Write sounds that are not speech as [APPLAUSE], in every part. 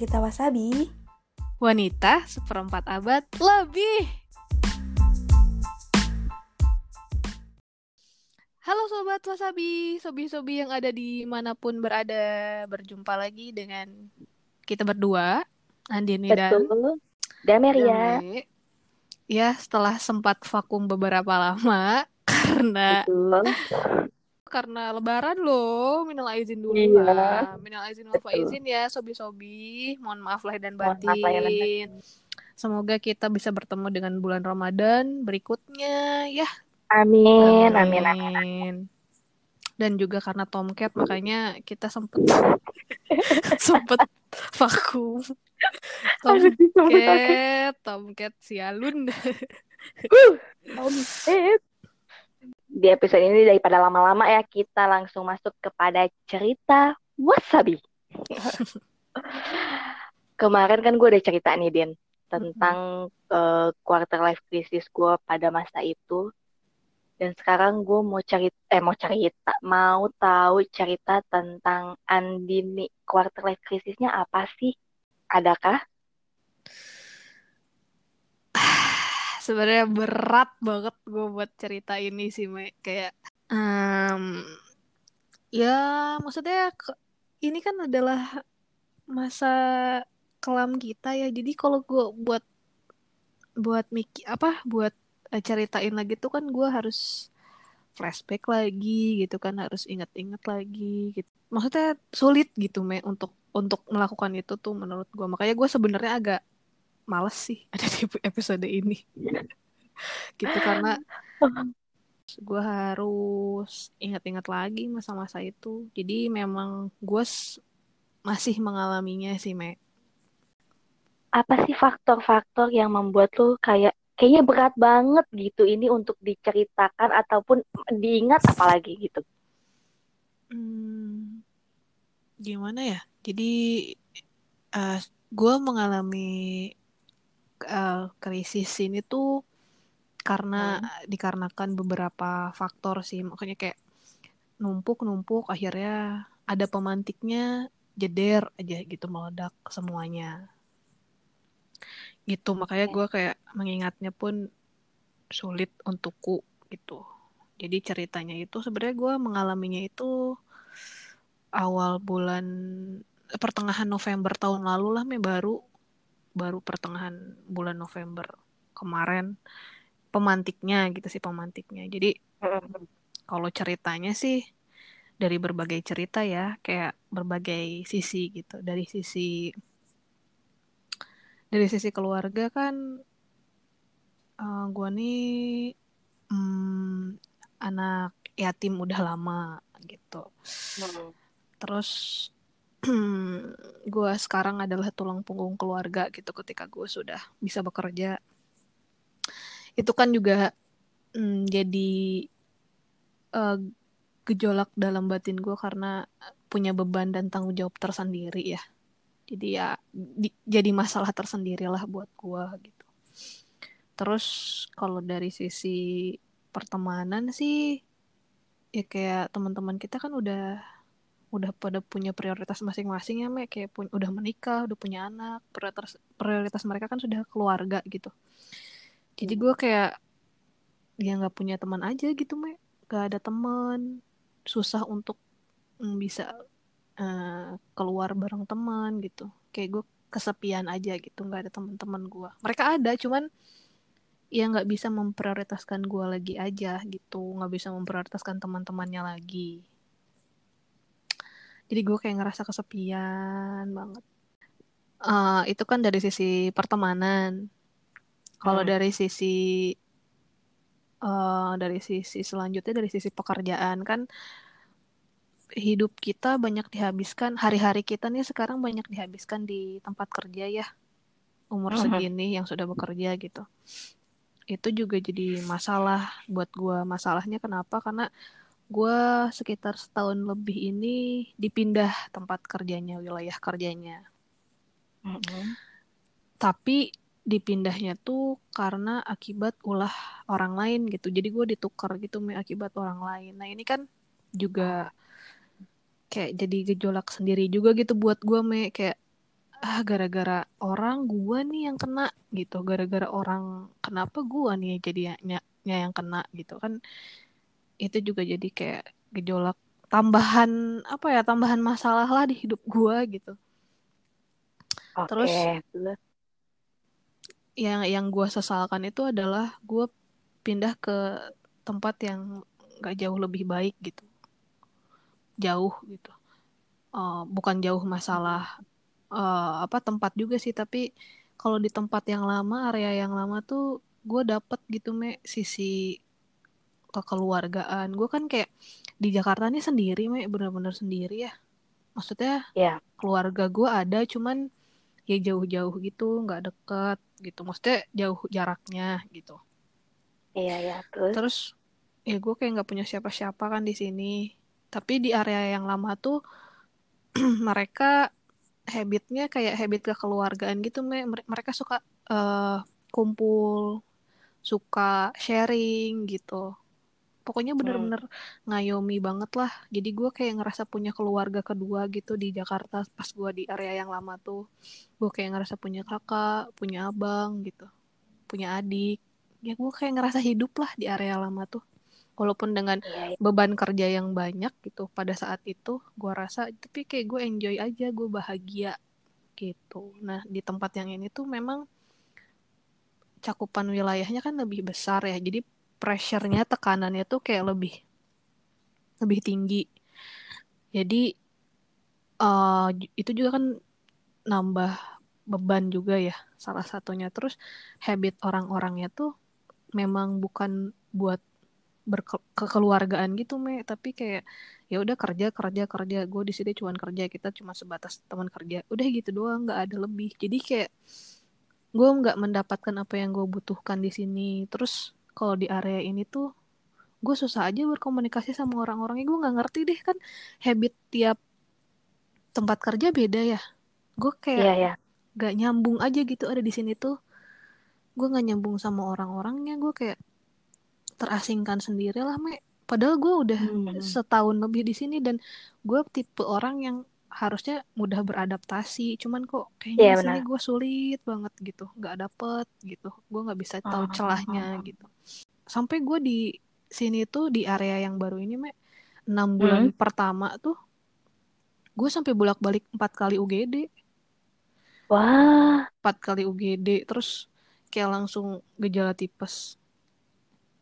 cerita Wasabi. Wanita seperempat abad lebih. Halo Sobat Wasabi, sobi-sobi yang ada di mana pun berada, berjumpa lagi dengan kita berdua, Andini dan Betul. Dan Meria. Damai. Ya, setelah sempat vakum beberapa lama [LAUGHS] karena Betul. Karena lebaran loh, minal aizin dulu Iya. lah. Minal aizin wal faizin ya, sobi-sobi. Mohon maaf lahir dan Mohon maaf lahir dan batin. Semoga kita bisa bertemu dengan bulan Ramadan berikutnya ya. Amin, amin, amin. Amin. Dan juga karena Tomcat makanya kita sempet [LAUGHS] sempet vakum. Tomcat, Tomcat sialun. [LAUGHS] Omset. Di episode ini daripada lama-lama ya kita langsung masuk kepada cerita wasabi. [LAUGHS] Kemarin kan gue udah cerita nih Din tentang eh, quarter life crisis gue pada masa itu. Dan sekarang gue mau cerita, eh mau cerita, mau tahu cerita tentang Andini quarter life crisisnya apa sih? Adakah? Sebenarnya berat banget gue buat cerita ini sih, Me. Kayak em, ya maksudnya ini kan adalah masa kelam kita ya. Jadi kalau gue buat buat mikir apa buat eh, ceritain lagi tuh kan gue harus flashback lagi gitu kan harus ingat-ingat lagi gitu. Maksudnya sulit gitu me untuk untuk melakukan itu tuh menurut gue. Makanya gue sebenarnya agak males sih [LAUGHS] ada di episode ini. [LAUGHS] gitu karena gue harus ingat-ingat lagi masa-masa itu. Jadi memang gue masih mengalaminya sih me. apa sih faktor-faktor yang membuat lu kayak kayaknya berat banget gitu ini untuk diceritakan ataupun diingat apalagi gitu. Hmm, gimana ya? Jadi eh gue mengalami eh, krisis ini tuh karena dikarenakan beberapa faktor sih. Makanya kayak numpuk-numpuk akhirnya ada pemantiknya jeder aja gitu meledak semuanya. Gitu makanya gue kayak mengingatnya pun sulit untukku gitu. Jadi ceritanya itu sebenarnya gue mengalaminya itu awal bulan pertengahan November tahun lalu lah me baru baru pertengahan bulan November kemarin pemantiknya gitu sih pemantiknya. Jadi kalau ceritanya sih dari berbagai cerita ya, kayak berbagai sisi gitu. Dari sisi dari sisi keluarga kan eh, gua nih hmm, anak yatim udah lama gitu. Terus [CLEARS THROAT] gua sekarang adalah tulang punggung keluarga gitu ketika gue sudah bisa bekerja. Itu kan juga mm, jadi eh, gejolak dalam batin gue karena punya beban dan tanggung jawab tersendiri ya. Jadi ya di- jadi masalah tersendiri lah buat gue gitu. Terus kalau dari sisi pertemanan sih ya kayak teman-teman kita kan udah udah pada punya prioritas masing-masing ya, Me. Kayak pun udah menikah, udah punya anak, prioritas prioritas mereka kan sudah keluarga gitu. Jadi gue kayak ya nggak punya teman aja gitu, Me. Gak ada teman, susah untuk mm, bisa eh, keluar bareng teman gitu. Kayak gue kesepian aja gitu, nggak ada teman-teman gue. Mereka ada, cuman ya nggak bisa memprioritaskan gue lagi aja gitu, nggak bisa memprioritaskan teman-temannya lagi. Jadi gue kayak ngerasa kesepian banget. Eh, itu kan dari sisi pertemanan. Kalau Hmm. dari sisi eh, dari sisi selanjutnya dari sisi pekerjaan kan hidup kita banyak dihabiskan hari-hari kita nih sekarang banyak dihabiskan di tempat kerja ya umur Mhm. segini yang sudah bekerja gitu. Itu juga jadi masalah buat gua. Masalahnya kenapa? Karena gua sekitar setahun lebih ini dipindah tempat kerjanya, wilayah kerjanya. Tapi dipindahnya tuh karena akibat ulah orang lain gitu. Jadi gue ditukar gitu Me, akibat orang lain. Nah ini kan juga kayak jadi gejolak sendiri juga gitu buat gue Me. Kayak ah gara-gara orang gua nih yang kena gitu gara-gara orang kenapa gua nih jadinya yang kena gitu kan itu juga jadi kayak gejolak tambahan apa ya tambahan masalah lah di hidup gua gitu. Okay. terus yang yang gue sesalkan itu adalah gue pindah ke tempat yang gak jauh lebih baik gitu. Jauh gitu. Uh, bukan jauh masalah uh, apa tempat juga sih tapi kalau di tempat yang lama area yang lama tuh gue dapet gitu me sisi kekeluargaan. Gue kan kayak di Jakarta nih sendiri me bener-bener sendiri ya. Maksudnya yeah. keluarga gue ada cuman ya jauh-jauh gitu nggak deket gitu. Maksudnya jauh jaraknya gitu. Iya ya terus? Terus ya gue kayak nggak punya siapa-siapa kan di sini. Tapi di area yang lama tuh [CLEARS THROAT] mereka habitnya kayak habit kekeluargaan gitu mereka suka uh, kumpul suka sharing gitu pokoknya hmm. bener-bener hmm. ngayomi banget lah jadi gue kayak ngerasa punya keluarga kedua gitu di Jakarta pas gue di area yang lama tuh gue kayak ngerasa punya kakak punya abang gitu punya adik ya gue kayak ngerasa hidup lah di area lama tuh walaupun dengan iya, iya. beban kerja yang banyak gitu pada saat itu gue rasa tapi kayak gue enjoy aja gue bahagia gitu nah di tempat yang ini tuh memang cakupan wilayahnya kan lebih besar ya jadi pressure-nya tekanannya tuh kayak lebih lebih tinggi. Jadi uh, itu juga kan nambah beban juga ya salah satunya. Terus habit orang-orangnya tuh memang bukan buat berkekeluargaan gitu me. Tapi kayak ya udah kerja kerja kerja. Gue di sini cuma kerja kita cuma sebatas teman kerja. Udah gitu doang nggak ada lebih. Jadi kayak gue nggak mendapatkan apa yang gue butuhkan di sini. Terus kalau di area ini tuh gue susah aja berkomunikasi sama orang-orangnya. Gue nggak ngerti deh kan habit tiap tempat kerja beda ya. Gue kayak yeah, yeah. gak nyambung aja gitu ada di sini tuh. Gue nggak nyambung sama orang-orangnya. Gue kayak terasingkan sendiri lah me. Padahal gue udah hmm. setahun lebih di sini dan gue tipe orang yang harusnya mudah beradaptasi cuman kok kayaknya yeah, sini gue sulit banget gitu nggak dapet gitu gue nggak bisa tahu oh, celahnya oh. gitu. Sampai gue di sini tuh di area yang baru ini me enam bulan hmm. pertama tuh gue sampai bolak balik empat kali UGD wah. Empat kali UGD terus kayak langsung gejala tipes.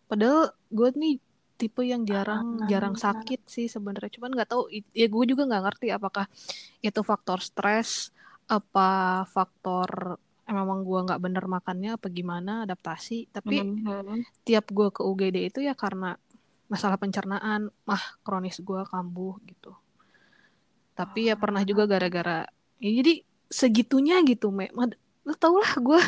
Padahal gue nih tipe yang jarang ah, jarang sakit sih sebenarnya. Cuman nggak tahu ya gue juga nggak ngerti apakah itu faktor stres apa faktor memang gue nggak bener makannya apa gimana adaptasi. Tapi mm -hmm. tiap gue ke UGD itu ya karena masalah pencernaan. Mah kronis gue kambuh gitu. Tapi ya pernah juga gara-gara ya jadi segitunya gitu me lu tau lah gue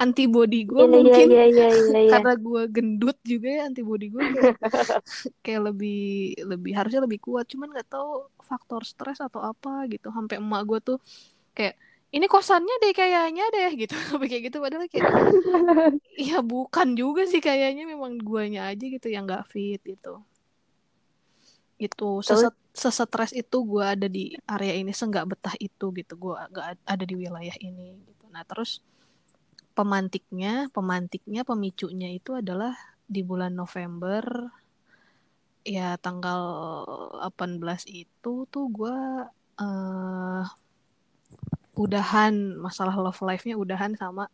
antibody gue yeah, iya, mungkin yeah, yeah, yeah, yeah, karena gue gendut juga ya antibody gue kayak, [LAUGHS] kayak lebih lebih harusnya lebih kuat. Cuman nggak tahu faktor stres atau apa gitu. Sampai emak gue tuh kayak ini kosannya deh kayaknya deh [LAUGHS] gitu. Sampai kayak gitu. Padahal kayak [LAUGHS] ya bukan juga sih kayaknya. Memang guanya aja gitu yang nggak fit gitu. Itu seset sesetres itu gue ada di area ini seenggak betah itu gitu. Gue agak ada di wilayah ini gitu Nah, terus pemantiknya, pemantiknya, pemicunya itu adalah di bulan November ya tanggal 18 itu tuh gue uh, udahan masalah love life-nya udahan sama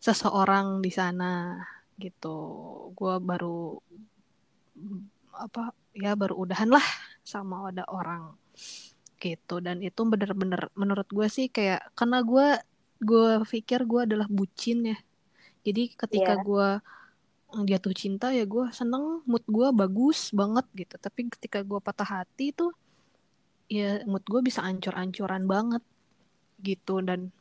seseorang di sana gitu. Gue baru apa ya baru udahan lah sama ada orang gitu dan itu bener-bener menurut gue sih kayak karena gue gue pikir gue adalah bucin ya. Jadi ketika yeah. gue jatuh cinta ya gue seneng mood gue bagus banget gitu. Tapi ketika gue patah hati tuh ya mood gue bisa ancur-ancuran banget gitu. Dan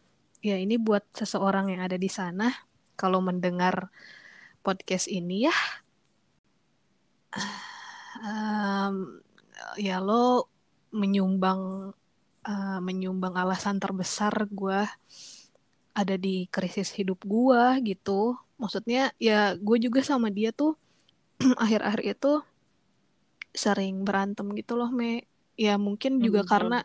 ya ini buat seseorang yang ada di sana kalau mendengar podcast ini ya um, ya lo menyumbang uh, menyumbang alasan terbesar gue ada di krisis hidup gue gitu. Maksudnya ya gue juga sama dia tuh [CLEARS THROAT] akhir-akhir itu sering berantem gitu loh me. Ya mungkin juga mm -hmm. karena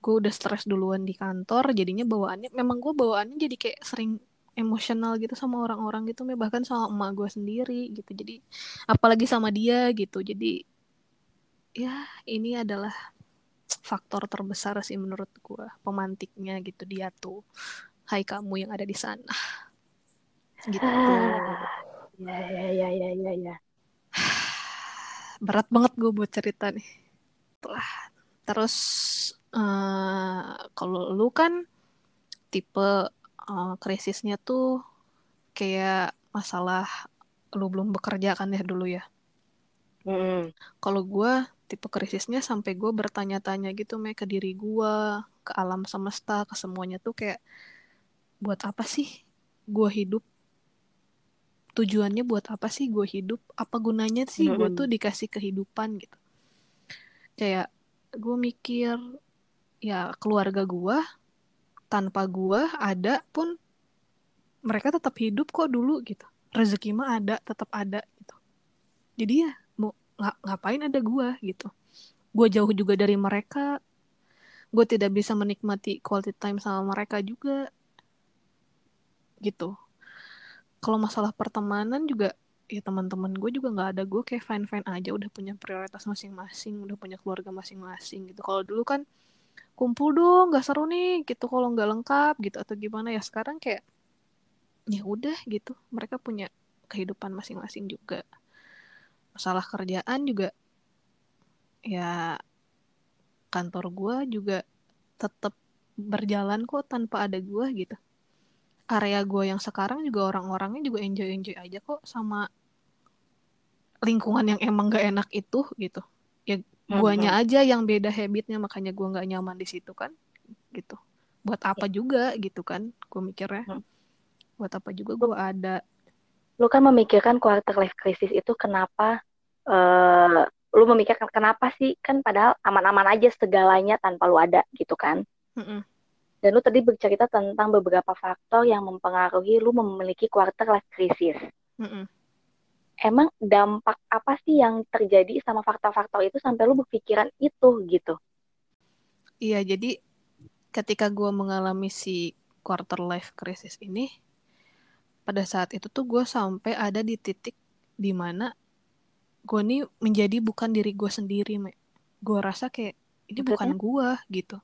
gue udah stres duluan di kantor jadinya bawaannya memang gue bawaannya jadi kayak sering emosional gitu sama orang-orang gitu bahkan sama emak gue sendiri gitu. Jadi apalagi sama dia gitu. Jadi ya ini adalah faktor terbesar sih menurut gue pemantiknya gitu dia tuh Hai kamu yang ada di sana. Gitu. Ya ya ya ya ya ya [SIGHS] berat banget gue buat cerita nih. Terus uh, kalau lu kan tipe uh, krisisnya tuh kayak masalah lu belum bekerja kan ya dulu ya. Mm. Kalau gue tipe krisisnya sampai gue bertanya-tanya gitu me ke diri gue, ke alam semesta, ke semuanya tuh kayak buat apa sih gue hidup? Tujuannya buat apa sih gue hidup? Apa gunanya sih gue tuh dikasih kehidupan gitu? Kayak gue mikir ya keluarga gue tanpa gue ada pun mereka tetap hidup kok dulu gitu rezeki mah ada tetap ada gitu jadi ya mau ng ngapain ada gue gitu gue jauh juga dari mereka gue tidak bisa menikmati quality time sama mereka juga gitu. Kalau masalah pertemanan juga ya teman-teman gue juga nggak ada. Gue kayak fine fine aja udah punya prioritas masing-masing udah punya keluarga masing-masing gitu. Kalau dulu kan kumpul dong nggak seru nih gitu kalau nggak lengkap gitu atau gimana. Ya sekarang kayak ya udah gitu. Mereka punya kehidupan masing-masing juga. Masalah kerjaan juga ya kantor gue juga tetap berjalan kok tanpa ada gue gitu area gue yang sekarang juga orang-orangnya juga enjoy enjoy aja kok sama lingkungan yang emang gak enak itu gitu. Ya guanya mm-hmm. aja yang beda habitnya makanya gua nggak nyaman di situ kan gitu. Buat apa ya. juga gitu kan gue mikirnya. Hmm. buat apa juga gue ada. lu kan memikirkan quarter life crisis itu kenapa uh, lu memikirkan kenapa sih? Kan padahal aman-aman aja segalanya tanpa lu ada gitu kan? Mm dan lu tadi bercerita tentang beberapa faktor yang mempengaruhi lu memiliki quarter life crisis mm emang dampak apa sih yang terjadi sama faktor-faktor itu sampai lu berpikiran itu gitu? Iya, jadi ketika gue mengalami si quarter life crisis ini, pada saat itu tuh gue sampai ada di titik di mana gue nih menjadi bukan diri gue sendiri, me. Gue rasa kayak ini Maksudnya? bukan gue gitu.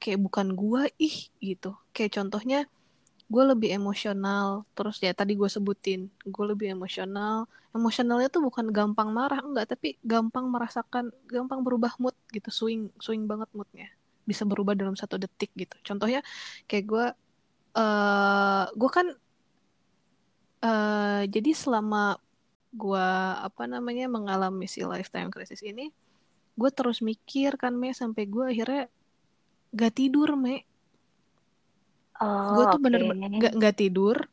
Kayak bukan gue ih gitu. Kayak contohnya gue lebih emosional. Terus ya tadi gue sebutin gue lebih emosional. Emosionalnya tuh bukan gampang marah enggak. Tapi gampang merasakan gampang berubah mood gitu. Swing swing banget moodnya. Bisa berubah dalam satu detik gitu. Contohnya kayak gue uh, gue kan uh, jadi selama gue apa namanya mengalami si lifetime crisis ini gue terus mikir kan me sampai gue akhirnya gak tidur me. Oh, gue tuh bener nggak nggak tidur.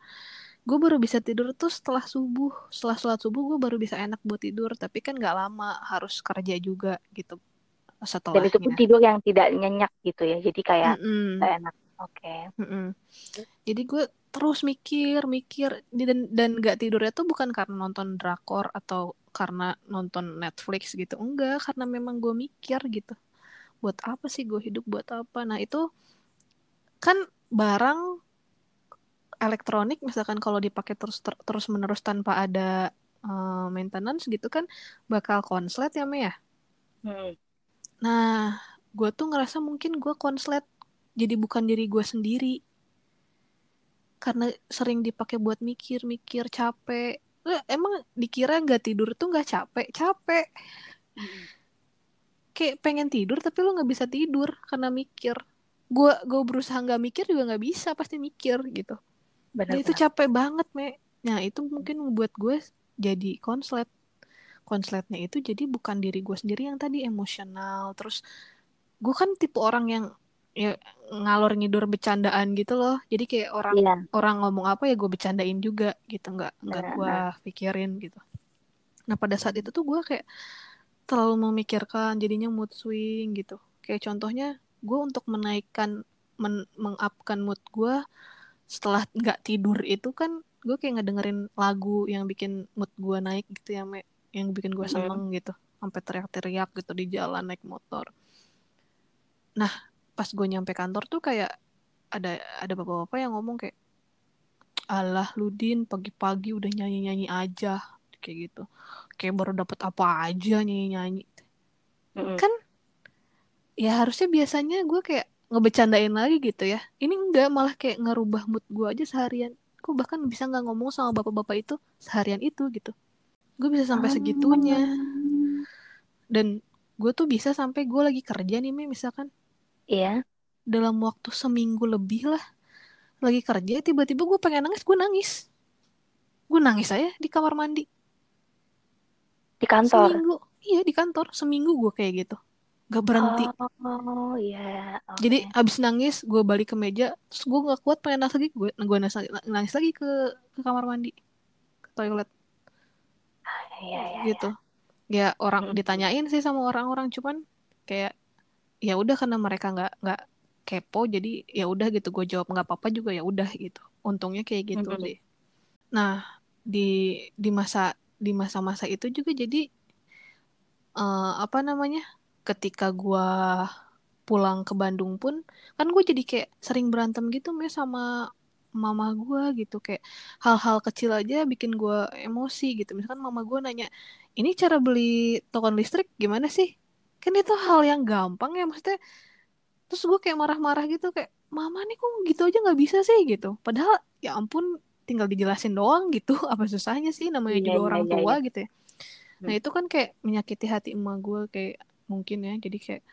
Gue baru bisa tidur tuh setelah subuh. Setelah sholat subuh gue baru bisa enak buat tidur. Tapi kan nggak lama harus kerja juga gitu setelah dan itu pun tidur yang tidak nyenyak gitu ya jadi kayak mm -mm. gak enak. Oke. Okay. mm -mm. jadi gue terus mikir mikir dan dan nggak tidurnya tuh bukan karena nonton drakor atau karena nonton Netflix gitu. Enggak karena memang gue mikir gitu buat apa sih gue hidup buat apa nah itu kan barang elektronik misalkan kalau dipakai terus ter terus menerus tanpa ada uh, maintenance gitu kan bakal konslet ya Mea. Ya? Hmm. Nah, gue tuh ngerasa mungkin gue konslet jadi bukan diri gue sendiri karena sering dipakai buat mikir-mikir capek. Eh, emang dikira nggak tidur tuh nggak capek? Capek. Hmm. Kayak pengen tidur tapi lo nggak bisa tidur karena mikir. Gue gue berusaha nggak mikir juga nggak bisa pasti mikir gitu. Benar, itu capek banget me. Nah itu mungkin membuat gue jadi konslet. Konsletnya itu jadi bukan diri gue sendiri yang tadi emosional. Terus gue kan tipe orang yang ya ngalor ngidur bercandaan gitu loh. Jadi kayak orang iya. orang ngomong apa ya gue bercandain juga gitu. Nggak nggak gue pikirin gitu. Nah pada saat itu tuh gue kayak terlalu memikirkan jadinya mood swing gitu. Kayak contohnya gue untuk menaikkan men mengupkan mood gue setelah nggak tidur itu kan gue kayak ngedengerin lagu yang bikin mood gue naik gitu ya me yang bikin gue seneng mm. gitu. Sampai teriak-teriak gitu di jalan naik motor. Nah pas gue nyampe kantor tuh kayak ada ada bapak-bapak yang ngomong kayak alah Ludin pagi-pagi udah nyanyi-nyanyi aja kayak gitu kayak baru dapat apa aja nyanyi-nyanyi Mm-mm. kan ya harusnya biasanya gue kayak ngebecandain lagi gitu ya. Ini enggak malah kayak ngerubah mood gue aja seharian. Gue bahkan bisa nggak ngomong sama bapak-bapak itu seharian itu gitu. Gue bisa sampai segitunya. Dan gue tuh bisa sampai gue lagi kerja nih misalkan. Iya. dalam waktu seminggu lebih lah. Lagi kerja tiba-tiba gue pengen nangis gue nangis. Gue nangis aja di kamar mandi Di kantor. seminggu iya di kantor seminggu gue kayak gitu gak berhenti Oh, iya. oke. jadi abis nangis gue balik ke meja terus gue nggak kuat pengen nangis lagi gue gue nangis, nangis lagi ke ke kamar mandi ke toilet Iya, iya. gitu ya orang Mm. ditanyain sih sama orang-orang cuman kayak ya udah karena mereka nggak nggak kepo jadi ya udah gitu gue jawab nggak apa-apa juga ya udah gitu untungnya kayak gitu Mm-mm. sih nah di di masa di masa-masa itu juga jadi eh, apa namanya ketika gue pulang ke Bandung pun kan gue jadi kayak sering berantem gitu mes sama mama gue gitu. Kayak hal-hal kecil aja bikin gue emosi gitu. Misalkan mama gue nanya ini cara beli token listrik gimana sih? Kan itu hal yang gampang ya maksudnya. Terus gue kayak marah-marah gitu kayak mama nih kok gitu aja nggak bisa sih? Gitu. Padahal ya ampun tinggal dijelasin doang gitu. [LAUGHS] Apa susahnya sih namanya Iya, juga iya, orang iya, tua iya. gitu ya. Nah Hmm. itu kan kayak menyakiti hati emak gue kayak mungkin ya. Jadi kayak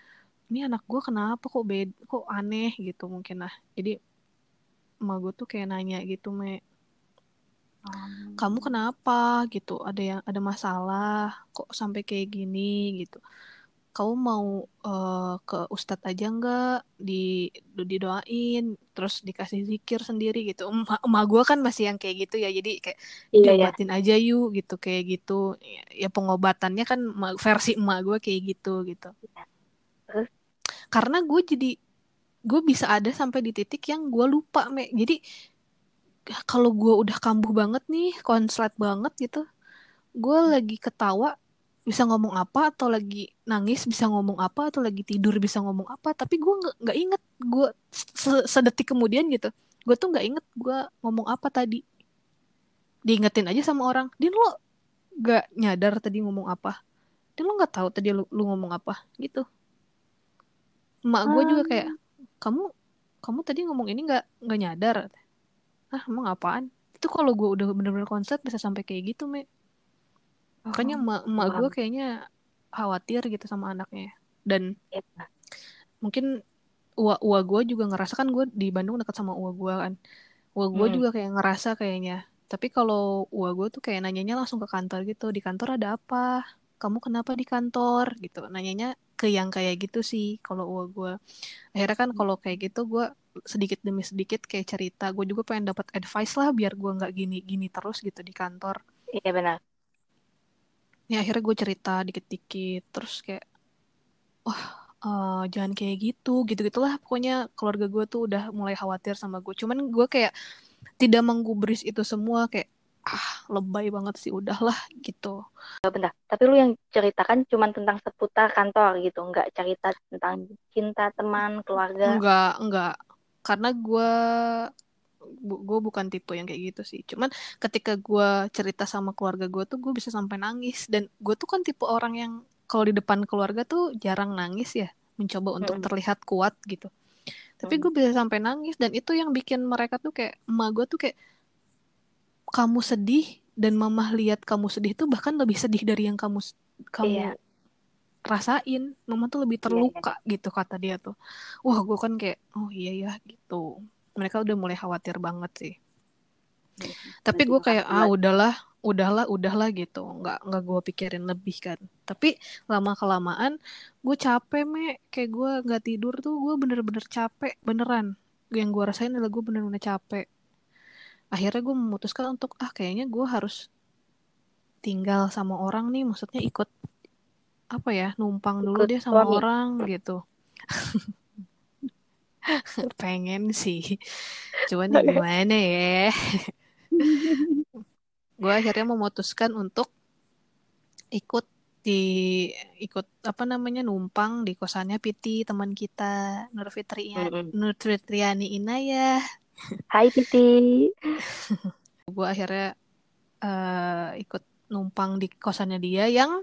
ini anak gue kenapa kok bed kok aneh? gitu mungkin lah. Jadi emak gue tuh kayak nanya gitu me kamu kenapa? gitu. Ada yang ada masalah kok sampai kayak gini? gitu kamu mau eh, ke ustadz aja nggak? Di didoain terus dikasih zikir sendiri gitu. Emak emak gue kan masih yang kayak gitu ya. Jadi kayak Iya, iya. diobatin aja yuk gitu kayak gitu. Ya, ya pengobatannya kan versi emak gue kayak gitu gitu. Terus? karena gue jadi gue bisa ada sampai di titik yang gue lupa me. Jadi kalau gue udah kambuh banget nih konslet banget gitu gue lagi ketawa bisa ngomong apa atau lagi nangis bisa ngomong apa atau lagi tidur bisa ngomong apa tapi gue nggak nggak inget. Gue se- sedetik kemudian gitu gue tuh nggak inget gue ngomong apa tadi. Diingetin aja sama orang din lo nggak nyadar tadi ngomong apa? Din lo nggak tahu tadi lu, lu ngomong apa? Gitu. Emak gue juga kayak kamu kamu tadi ngomong ini nggak nggak nyadar? Ah emang apaan? Itu kalau gue udah bener-bener konsep bisa sampai kayak gitu me makanya emak emak gue kayaknya khawatir gitu sama anaknya. Dan Iya. mungkin uwa uwa gue juga ngerasa kan gue di Bandung dekat sama uwa gue kan. Uwa gue Hmm. juga kayak ngerasa kayaknya. Tapi kalau uwa gue tuh kayak nanyanya langsung ke kantor gitu. Di kantor ada apa? Kamu kenapa di kantor? gitu. Nanyanya ke yang kayak gitu sih kalau uwa gue akhirnya kan kalau kayak gitu gue sedikit demi sedikit kayak cerita. Gue juga pengen dapat advice lah biar gue nggak gini gini terus gitu di kantor. Iya benar. Ya akhirnya gue cerita dikit-dikit terus kayak wah eh, jangan kayak gitu gitu gitulah pokoknya keluarga gue tuh udah mulai khawatir sama gue cuman gue kayak tidak menggubris itu semua kayak ah lebay banget sih udahlah gitu Bentar. Tapi lu yang ceritakan cuma tentang seputar kantor gitu, nggak cerita tentang cinta teman, keluarga. enggak enggak karena gue gue bukan tipe yang kayak gitu sih. Cuman ketika gue cerita sama keluarga gue tuh gue bisa sampai nangis. Dan gue tuh kan tipe orang yang kalau di depan keluarga tuh jarang nangis ya. Mencoba untuk Mm-mm. terlihat kuat gitu. Tapi gue bisa sampai nangis dan itu yang bikin mereka tuh kayak emak gue tuh kayak kamu sedih? Dan mamah lihat kamu sedih tuh bahkan lebih sedih dari yang kamu kamu Iya. rasain. Mama tuh lebih Iya, iya. terluka gitu kata dia tuh. Wah gue kan kayak oh iya ya gitu mereka udah mulai khawatir banget sih. Tapi gue kayak ah udahlah udahlah udahlah gitu. Nggak nggak gue pikirin lebih kan. Tapi lama kelamaan gue capek me. Kayak gue nggak tidur tuh gue bener-bener capek beneran. Yang gue rasain adalah gue bener-bener capek. Akhirnya gue memutuskan untuk ah kayaknya gue harus tinggal sama orang nih maksudnya ikut apa ya numpang dulu Ikut deh sama suami. orang gitu [LAUGHS] [LAUGHS] pengen sih. Cuman ya? gimana ya? [LAUGHS] Gue akhirnya memutuskan untuk ikut di ikut apa namanya numpang di kosannya Piti teman kita Nur Fitriani. Nur Fitriani Inayah. Hai Piti. [LAUGHS] gue akhirnya eh, ikut numpang di kosannya dia yang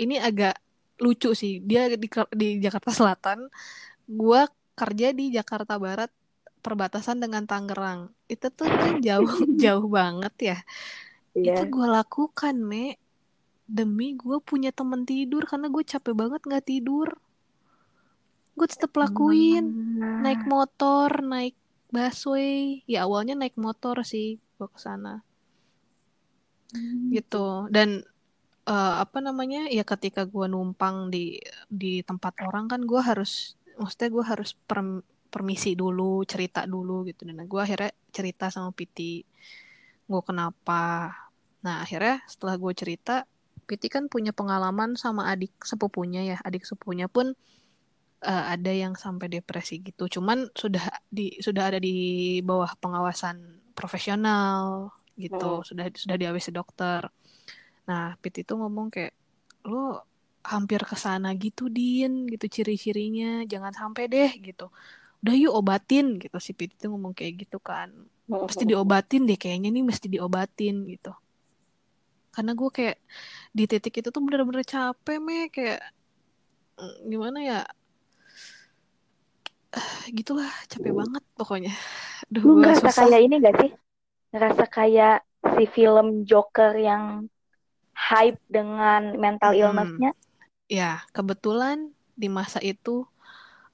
ini agak lucu sih. Dia di di Jakarta Selatan. Gue kerja di Jakarta Barat perbatasan dengan Tangerang. Itu tuh kan jauh [LAUGHS] jauh banget ya. Itu Iya. gue lakukan me demi gue punya temen tidur karena gue capek banget nggak tidur. Gue tetap lakuin. Naik motor naik busway. Ya awalnya naik motor sih gue ke sana. Hmm. gitu dan eh, apa namanya ya ketika gue numpang di di tempat orang kan gue harus maksudnya gue harus perm- permisi dulu cerita dulu gitu. Dan gue akhirnya cerita sama Piti gue kenapa. Nah akhirnya setelah gue cerita Piti kan punya pengalaman sama adik sepupunya ya. Adik sepupunya pun eh, ada yang sampai depresi gitu. Cuman sudah di sudah ada di bawah pengawasan profesional gitu. Mm. sudah sudah di AWC dokter. Nah, Pit itu ngomong kayak, lo hampir ke sana gitu, Din, gitu ciri-cirinya. Jangan sampai deh, gitu. Udah yuk obatin, gitu. Si Pit itu ngomong kayak gitu kan. Mesti diobatin deh, kayaknya nih mesti diobatin, gitu. Karena gue kayak, di titik itu tuh bener-bener capek, me. Kayak, mm, gimana ya, [SIGHS] gitulah, capek banget pokoknya. [LAUGHS] Duh, Lu ngerasa susah. kayak ini gak sih? Ngerasa kayak si film Joker yang hype dengan mental Mm-mm. illness-nya? Ya, kebetulan di masa itu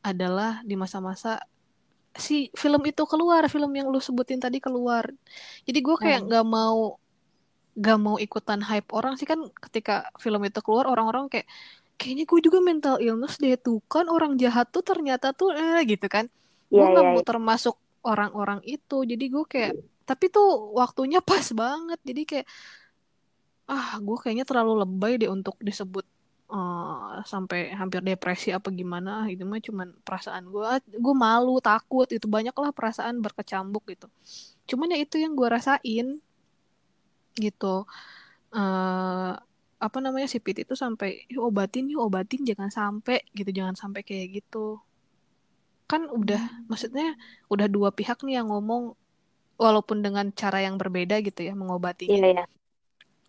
adalah di masa-masa si film itu keluar, film yang lu sebutin tadi keluar. Jadi gue kayak Hmm. nggak mau nggak mau ikutan hype orang sih kan ketika film itu keluar orang-orang kayak kayaknya gue juga mental illness deh tuh kan orang jahat tuh ternyata tuh eh gitu kan. Gue Iya, nggak iya, mau iya. termasuk orang-orang itu. Jadi gue kayak tapi tuh waktunya [LAUGHS] pas banget. Jadi kayak ah gue kayaknya terlalu lebay deh untuk disebut eh, sampai hampir depresi apa gimana itu mah cuman perasaan gue gue malu takut itu banyaklah perasaan berkecambuk gitu. Cuman ya itu yang gue rasain gitu. Eh apa namanya si Pit itu sampai yuk obatin yuk obatin jangan sampai gitu jangan sampai kayak gitu. Kan udah maksudnya udah dua pihak nih yang ngomong walaupun dengan cara yang berbeda gitu ya mengobatinya. Iya, iya.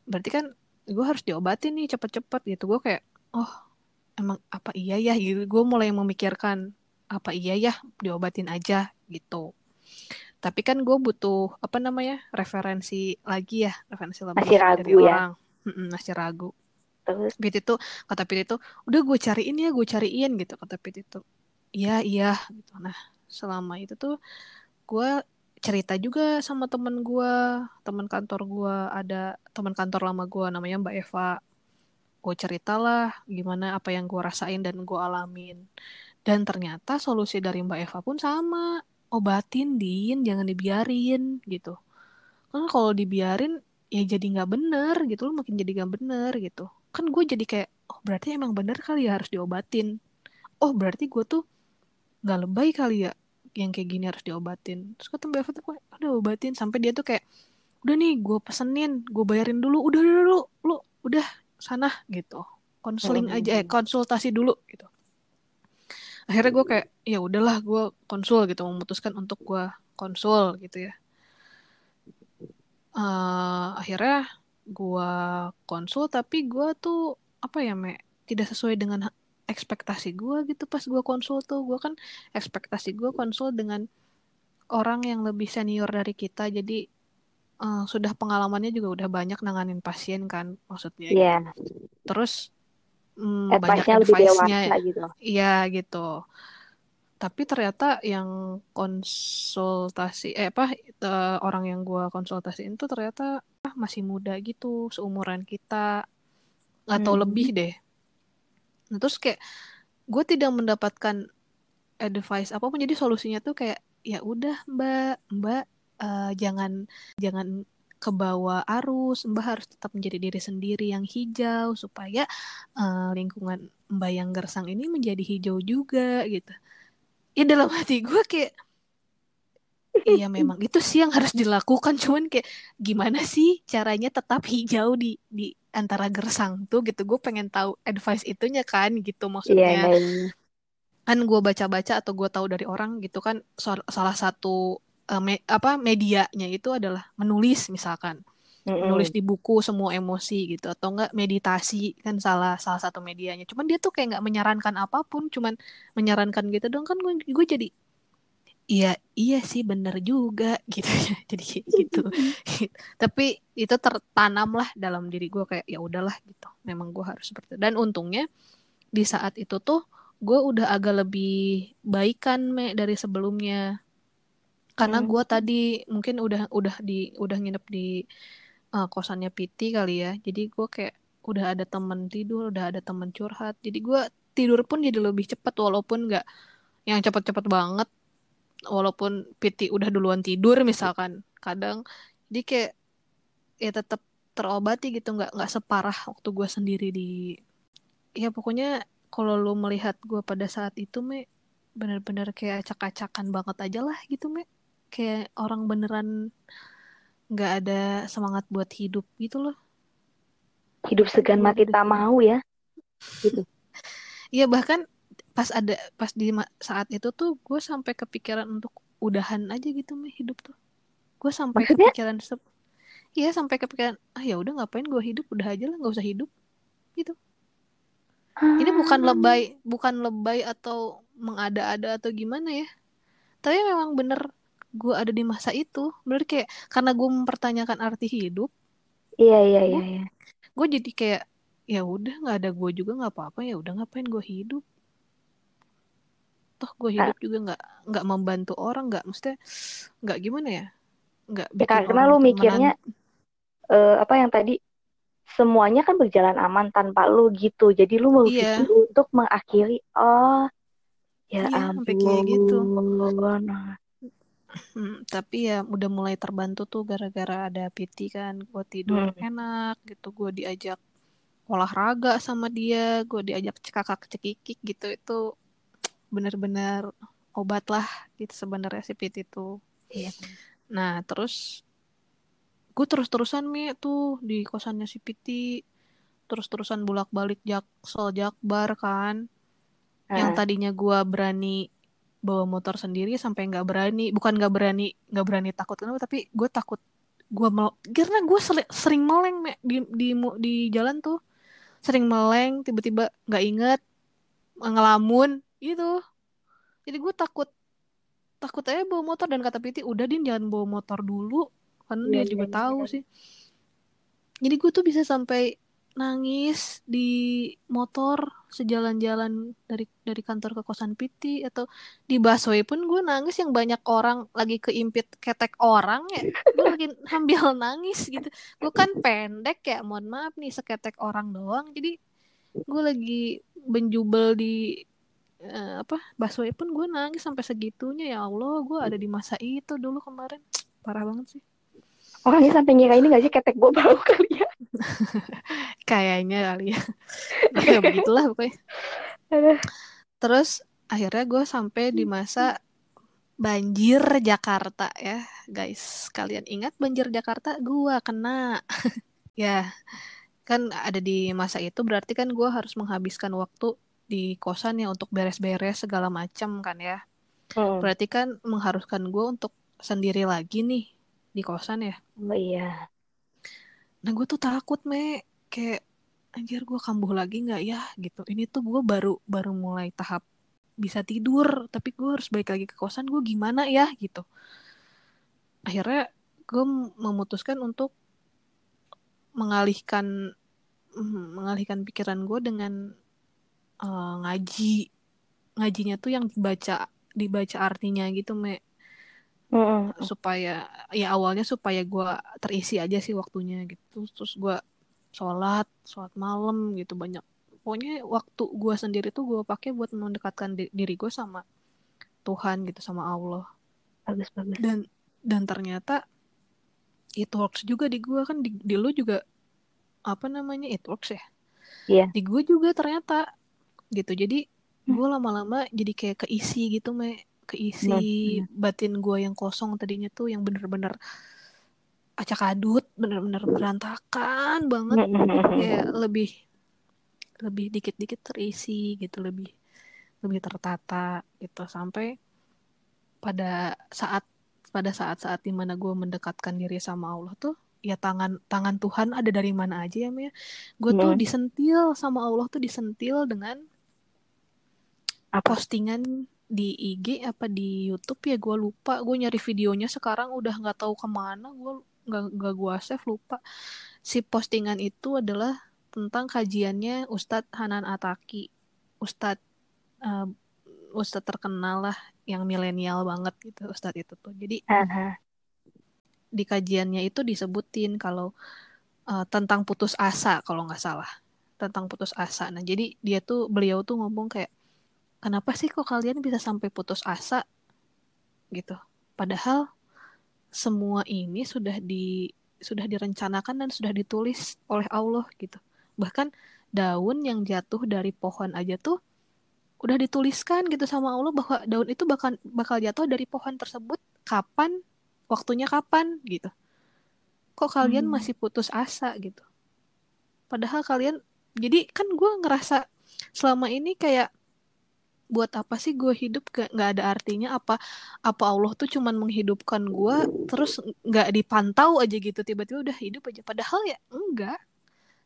berarti kan gue harus diobatin nih cepet-cepet gitu. Gue kayak oh emang apa iya ya? Gitu. Gue mulai memikirkan apa iya ya? Diobatin aja gitu. Tapi kan gue butuh apa namanya referensi lagi ya referensi lebih Masih ragu dari ya? orang. Mm-mm, masih ragu. Terus, Pit itu kata Pit itu udah gue cariin ya gue cariin gitu kata Pit itu. Iya iya gitu. Nah selama itu tuh gue cerita juga sama temen gue teman kantor gue ada teman kantor lama gue namanya Mbak Eva. Gue ceritalah gimana apa yang gue rasain dan gue alamin. Dan ternyata solusi dari Mbak Eva pun sama. Obatin din jangan dibiarin gitu. Kan kalau dibiarin ya jadi nggak bener gitu. Loh makin jadi nggak bener gitu. Kan gue jadi kayak oh berarti emang bener kali ya harus diobatin. Oh berarti gue tuh nggak lebay kali ya yang kayak gini harus diobatin. Terus kata Mbak Eva tuh "Kok udah obatin. Sampai dia tuh kayak udah nih gue pesenin gue bayarin dulu. Udah udah lu lu udah sana gitu. Konseling aja eh konsultasi dulu gitu. Akhirnya gue kayak ya udahlah gue konsul gitu. Memutuskan untuk gue konsul gitu ya. Eh, akhirnya gue konsul tapi gue tuh apa ya me tidak sesuai dengan ekspektasi gue gitu pas gue konsul tuh gue kan ekspektasi gue konsul dengan orang yang lebih senior dari kita jadi eh, sudah pengalamannya juga udah banyak nanganin pasien kan maksudnya gitu. Iya, terus mm, banyak advice-nya gitu. iya gitu tapi ternyata yang konsultasi eh apa eh, orang yang gua konsultasiin tuh ternyata ah, masih muda gitu seumuran kita tahu Hmm. lebih deh nah, terus kayak gue tidak mendapatkan advice apa pun jadi solusinya tuh kayak ya udah mbak mbak eh, jangan jangan ke bawah arus. Mbak harus tetap menjadi diri sendiri yang hijau supaya eh, lingkungan mbak yang gersang ini menjadi hijau juga gitu. Ya dalam hati gue kayak iya memang [LAUGHS] itu sih yang harus dilakukan. Cuman kayak gimana sih caranya tetap hijau di di antara gersang tuh gitu gue pengen tahu advice itunya kan gitu Iya, maksudnya iya, iya. kan gue baca-baca atau gue tahu dari orang gitu kan salah satu eh, me- apa medianya itu adalah menulis misalkan Mm-mm. menulis di buku semua emosi gitu atau enggak meditasi kan salah salah satu medianya cuman dia tuh kayak nggak menyarankan apa pun cuman menyarankan gitu dong kan gue gue jadi iya iya sih bener juga [LAUGHS] gitu ya. Jadi gitu. [LAUGHS] Tapi itu tertanam lah dalam diri gue kayak ya udahlah gitu. Memang gue harus seperti itu. Dan untungnya di saat itu tuh gue udah agak lebih baikan me dari sebelumnya. Karena Hmm. gue tadi mungkin udah udah di udah nginep di uh, kosannya Piti kali ya. Jadi gue kayak udah ada temen tidur udah ada temen curhat. Jadi gue tidur pun jadi lebih cepat walaupun nggak yang cepet-cepet banget walaupun Piti udah duluan tidur misalkan kadang jadi kayak ya tetap terobati gitu nggak nggak separah waktu gue sendiri di ya pokoknya kalau lu melihat gue pada saat itu me bener-bener kayak acak-acakan banget aja lah gitu me. Kayak orang beneran nggak ada semangat buat hidup gitu loh. Hidup segan mati tak mau ya. [LAUGHS] Iya bahkan pas ada pas di saat itu tuh gue sampai kepikiran untuk udahan aja gitu mah hidup tuh. Gue sampai Maksudnya? kepikiran Iya sampai kepikiran ah ya udah ngapain gue hidup udah aja lah nggak usah hidup gitu. Ini bukan Ah, lebay bukan lebay atau mengada-ada atau gimana ya. Tapi memang bener gue ada di masa itu. Bener kayak karena gue mempertanyakan arti hidup, Iya, iya, iya, gue iya. gue jadi kayak ya udah nggak ada gue juga nggak apa-apa ya udah ngapain gue hidup toh gue Ka- hidup juga nggak nggak membantu orang nggak maksudnya nggak gimana ya nggak Ya, karena orang lu mikirnya eh, apa yang tadi semuanya kan berjalan aman tanpa lu gitu. Jadi lu mau iya berpikir untuk mengakhiri. Oh, ya iya sampai kayak gitu ampun. Hmm, tapi ya udah mulai terbantu tuh gara-gara ada PT kan gue tidur Hmm. enak gitu gue diajak olahraga sama dia gue diajak cekakak cekikik gitu itu bener-bener obat lah gitu sebenarnya si PT itu. Iya. nah terus gue terus-terusan mi tuh di kosannya si Piti terus-terusan bolak-balik Jaksel Jakbar kan. Yang Ah, tadinya gue berani bawa motor sendiri sampai nggak berani bukan nggak berani nggak berani takut. Kenapa? Tapi gue takut gue mel karena gue sering meleng Me, di di di jalan tuh. Sering meleng tiba-tiba nggak inget ngelamun gitu. Jadi gue takut takut aja bawa motor. Dan kata Piti udah din jangan bawa motor dulu. Karena iya, dia juga iya. tahu sih. Jadi gue tuh bisa sampai nangis di motor sejalan-jalan dari dari kantor ke kosan Piti atau di busway pun gue nangis. Yang banyak orang lagi keimpit ketek orang ya gue lagi [LAUGHS] sambil nangis gitu. Gue kan pendek ya mohon maaf nih seketek orang doang. Jadi gue lagi benjubel di eh, apa busway pun gue nangis sampai segitunya. Ya Allah gue ada di masa itu dulu kemarin. [TSK] Parah banget sih. Orangnya sampai ngira ini gak sih ketek gue bau kali ya. [LAUGHS] kayaknya kali ya. [LAUGHS] Ya begitulah pokoknya. Aduh. terus akhirnya gue sampai di masa banjir Jakarta ya. Guys kalian ingat banjir Jakarta? Gue kena. [LAUGHS] Ya kan ada di masa itu berarti kan gue harus menghabiskan waktu di kosan ya untuk beres-beres segala macam kan ya. Hmm. berarti kan mengharuskan gue untuk sendiri lagi nih di kosan ya? Oh iya. nah gue tuh takut me. Kayak anjir gue kambuh lagi nggak ya? Gitu. Ini tuh gue baru baru mulai tahap bisa tidur tapi gue harus balik lagi ke kosan. Gue gimana ya? Gitu. Akhirnya gue memutuskan untuk mengalihkan mm, mengalihkan pikiran gue dengan eh, ngaji. Ngajinya tuh yang dibaca dibaca artinya gitu me. Hmm. supaya ya awalnya supaya gue terisi aja sih waktunya gitu. Terus gue sholat sholat malam gitu banyak. Pokoknya waktu gue sendiri tuh gue pakai buat mendekatkan di- diri gue sama Tuhan gitu sama Allah. Bagus, bagus. dan dan ternyata it works juga di gue kan di, di lu juga apa namanya it works ya? Iya. di gue juga ternyata gitu. Jadi Hmm. gue lama-lama jadi kayak keisi gitu me. Keisi batin gue yang kosong tadinya tuh yang bener-bener acak adut bener-bener berantakan banget. Ya lebih lebih dikit-dikit terisi gitu lebih lebih tertata gitu. Sampai pada saat pada saat-saat di mana gue mendekatkan diri sama Allah tuh ya tangan tangan Tuhan ada dari mana aja ya Mia gue tuh Hmm. disentil sama Allah tuh disentil dengan Apa? postingan di IG apa di YouTube ya gue lupa. Gue nyari videonya sekarang udah nggak tahu ke mana. Gue nggak nggak gue save lupa. Si postingan itu adalah tentang kajiannya Ustadz Hanan Ataki. Ustadz eh, Ustadz terkenal lah yang milenial banget gitu Ustadz itu tuh. Jadi di kajiannya itu disebutin kalau eh, tentang putus asa kalau nggak salah. Tentang putus asa. Nah jadi dia tuh beliau tuh ngomong kayak kenapa sih kok kalian bisa sampai putus asa gitu? Padahal semua ini sudah di sudah direncanakan dan sudah ditulis oleh Allah gitu. Bahkan daun yang jatuh dari pohon aja tuh udah dituliskan gitu sama Allah bahwa daun itu bakal bakal jatuh dari pohon tersebut kapan waktunya kapan gitu. Kok kalian Hmm. masih putus asa gitu? Padahal kalian jadi kan gue ngerasa selama ini kayak buat apa sih gue hidup? Gak nggak ada artinya apa apa Allah tuh cuman menghidupkan gue terus nggak dipantau aja gitu tiba-tiba udah hidup aja. Padahal ya enggak.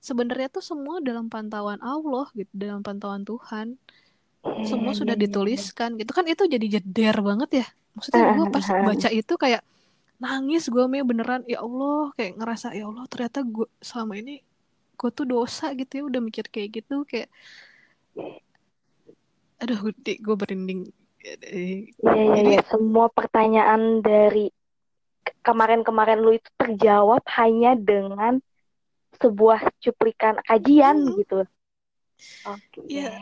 Sebenarnya tuh semua dalam pantauan Allah gitu dalam pantauan Tuhan. Semua Iya, sudah dituliskan gitu. Kan itu jadi jeder banget ya. Maksudnya gue pas [LAUGHS] baca itu kayak nangis gue me beneran ya Allah kayak ngerasa ya Allah ternyata gue selama ini gue tuh dosa gitu ya udah mikir kayak gitu kayak aduh gue berinding Iya, iya, iya. Semua pertanyaan dari ke- kemarin-kemarin lu itu terjawab hanya dengan sebuah cuplikan kajian Hmm. gitu. Oke. Iya.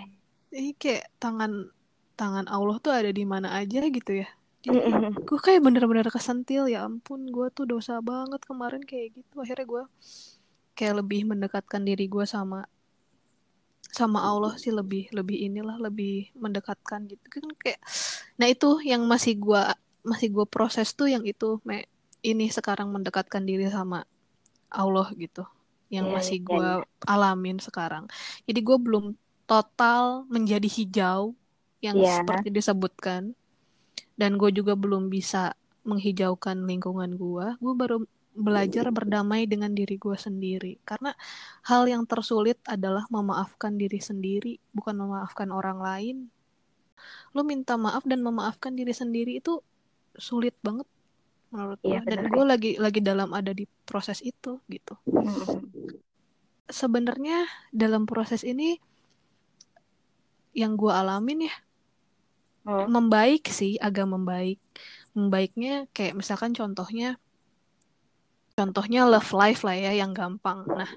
ini kayak tangan tangan Allah tuh ada di mana aja gitu ya jadi Mm-mm. gue kayak bener-bener kesentil ya ampun gue tuh dosa banget kemarin kayak gitu akhirnya gue kayak lebih mendekatkan diri gue sama sama Allah sih lebih lebih inilah lebih mendekatkan gitu kan kayak nah itu yang masih gue masih gue proses tuh yang itu me ini sekarang mendekatkan diri sama Allah gitu yang Iya, masih iya, gue alamin sekarang jadi gue belum total menjadi hijau yang Iya. seperti disebutkan dan gue juga belum bisa menghijaukan lingkungan gue gue baru belajar berdamai dengan diri gue sendiri. Karena hal yang tersulit adalah memaafkan diri sendiri bukan memaafkan orang lain. Lo minta maaf dan memaafkan diri sendiri itu sulit banget menurut gue Iya, dan gue lagi lagi dalam ada di proses itu gitu. Sebenarnya dalam proses ini yang gue alamin ya Oh. membaik sih agak membaik. Membaiknya kayak misalkan contohnya contohnya love life lah ya yang gampang. Nah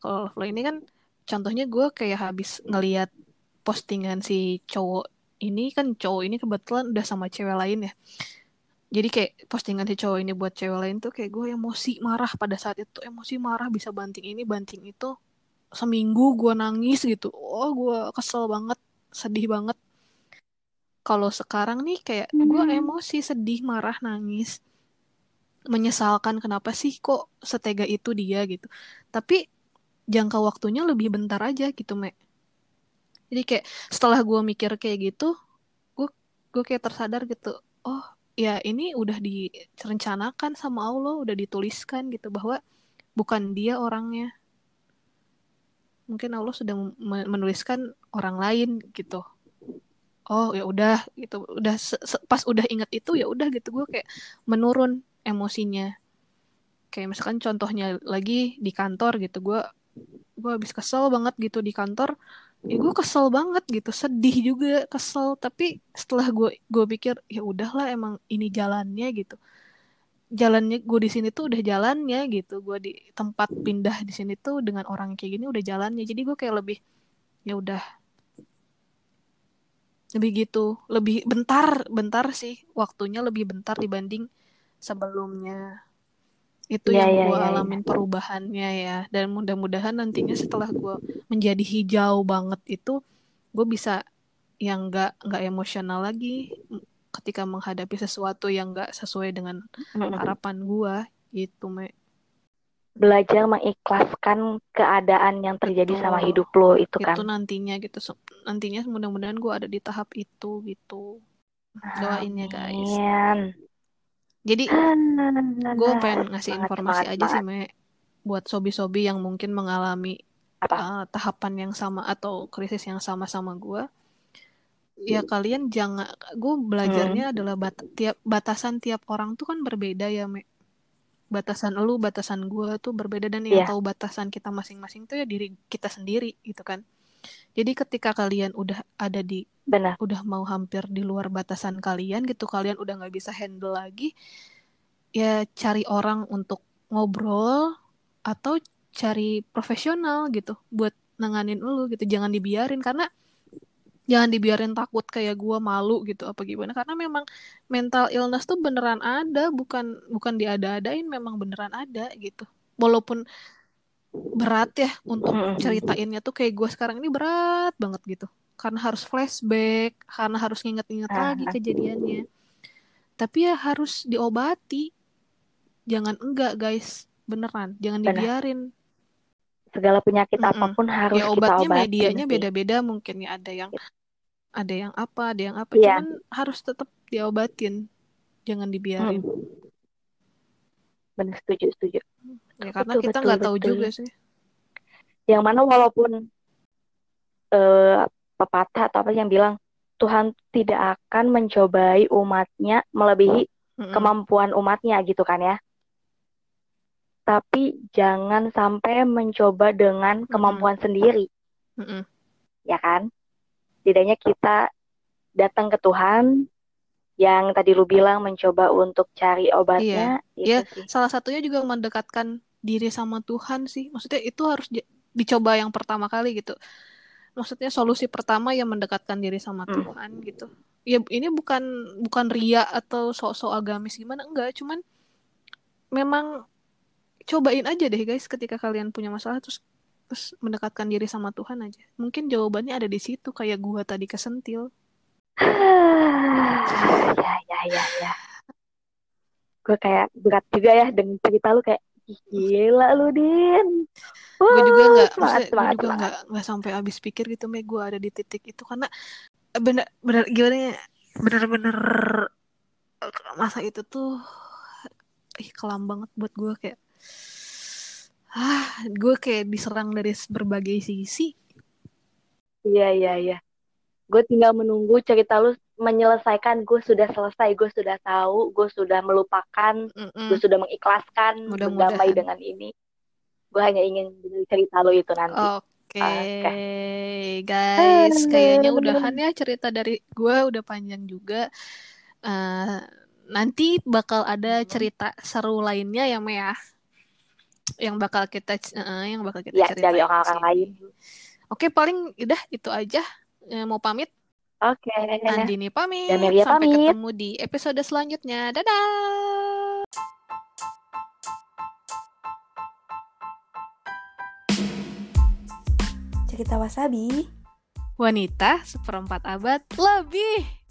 kalau love life ini kan contohnya gue kayak habis ngeliat postingan si cowok ini kan cowok ini kebetulan udah sama cewek lain ya. Jadi kayak postingan si cowok ini buat cewek lain tuh kayak gue emosi marah pada saat itu emosi marah bisa banting ini banting itu. Seminggu gue nangis gitu. Oh gue kesel banget sedih banget. Kalau sekarang nih kayak gue Hmm. emosi sedih marah nangis menyesalkan kenapa sih kok setega itu dia gitu. Tapi jangka waktunya lebih bentar aja gitu Mek. Jadi kayak setelah gue mikir kayak gitu gue gue kayak tersadar gitu oh ya ini udah direncanakan sama Allah udah dituliskan gitu bahwa bukan dia orangnya. Mungkin Allah sudah men- menuliskan orang lain gitu. Oh ya udah gitu. Udah pas udah inget itu ya udah gitu. Gue kayak menurun emosinya. Kayak misalkan contohnya lagi di kantor gitu gue gue habis kesel banget gitu di kantor ya gue kesel banget gitu sedih juga kesel. Tapi setelah gue gue pikir ya udahlah emang ini jalannya gitu. Jalannya gue di sini tuh udah jalannya gitu. Gue di tempat pindah di sini tuh dengan orang kayak gini udah jalannya. Jadi gue kayak lebih ya udah. Lebih gitu. Lebih bentar bentar sih. Waktunya lebih bentar dibanding sebelumnya. Itu Iya, yang iya, gue iya, iya. alamin perubahannya ya. Dan mudah-mudahan nantinya setelah gue menjadi hijau banget itu gue bisa yang nggak nggak emosional lagi ketika menghadapi sesuatu yang nggak sesuai dengan harapan gue gitu me. Belajar mengikhlaskan keadaan yang terjadi Betul. sama hidup lo itu kan? itu nantinya gitu nantinya mudah-mudahan gue ada di tahap itu gitu. Doain ya guys. Amin. Jadi gue pengen ngasih Semangat, informasi semangat, aja sih me buat sobi-sobi yang mungkin mengalami Apa? uh, tahapan yang sama atau krisis yang sama sama gue ya kalian jangan gue belajarnya adalah bat- tiap batasan tiap orang tuh kan berbeda ya me batasan lu batasan gue tuh berbeda dan yang Iya. tahu batasan kita masing-masing tuh ya diri kita sendiri gitu kan jadi ketika kalian udah ada di benar. udah mau hampir di luar batasan kalian gitu kalian udah nggak bisa handle lagi ya cari orang untuk ngobrol atau cari profesional gitu buat nanganin lu gitu. Jangan dibiarin karena jangan dibiarin takut kayak gua malu gitu apa gimana. Karena memang mental illness tuh beneran ada bukan bukan diada-adain memang beneran ada gitu. Walaupun berat ya untuk ceritainnya tuh kayak gua sekarang ini berat banget gitu. Karena harus flashback karena harus nginget-nginget Ah, lagi kejadiannya. Tapi ya harus diobati. Jangan enggak guys. Beneran jangan dibiarin. Segala penyakit Mm-mm. apa pun harus ya kita obatnya obatin medianya beda-beda mungkin ya. Ada yang ada yang apa ada yang apa. Iya. cuman harus tetap diobatin. Jangan dibiarin. Hmm. Benar setuju setuju. Ya karena Betul, kita nggak tahu betul. juga sih Yang mana walaupun eh, pepatah atau apa yang bilang Tuhan tidak akan mencobai umatnya melebihi Mm-mm. kemampuan umatnya gitu kan ya. Tapi jangan sampai mencoba dengan kemampuan sendiri, Mm-mm. ya kan? Setidaknya kita datang ke Tuhan yang tadi lu bilang mencoba untuk cari obatnya itu Ya, sih. salah satunya juga mendekatkan diri sama Tuhan sih. Maksudnya itu harus di- dicoba yang pertama kali gitu. Maksudnya solusi pertama yang mendekatkan diri sama Hmm. Tuhan gitu. Ya ini bukan bukan ria atau sok-sok agamis gimana enggak, cuman memang cobain aja deh guys ketika kalian punya masalah terus terus mendekatkan diri sama Tuhan aja. Mungkin jawabannya ada di situ kayak gua tadi kesentil. [SIGHS] ya, ya, ya, ya. Gue kayak berat juga ya dengan cerita lu kayak "Ih, gila lu Din. gue juga nggak maksudnya gue juga nggak nggak sampai habis pikir gitu me gue ada di titik itu karena eh, bener bener gimana ya bener-bener eh, masa itu tuh ih kelam banget buat gue kayak ah gue kayak diserang dari berbagai sisi Iya, iya, iya. Gue tinggal menunggu cerita lu menyelesaikan. Gue sudah selesai, gue sudah tahu, gue sudah melupakan, Mm-mm. gue sudah mengikhlaskan, berdamai dengan ini. Gue hanya ingin cerita lu itu nanti. Oke, Oke. guys, kayaknya udahan ya cerita dari gue udah panjang juga. Eh, nanti bakal ada Hmm. cerita seru lainnya ya, Me ya. Yang bakal kita eh, yang bakal kita Ya, ceritain dari orang-orang lain. Oke, paling udah itu aja. Eh, mau pamit, Oke. Andini pamit. Dan Melia Sampai pamit. ketemu di episode selanjutnya. Dadah. Cerita Wasabi Wanita seperempat abad lebih.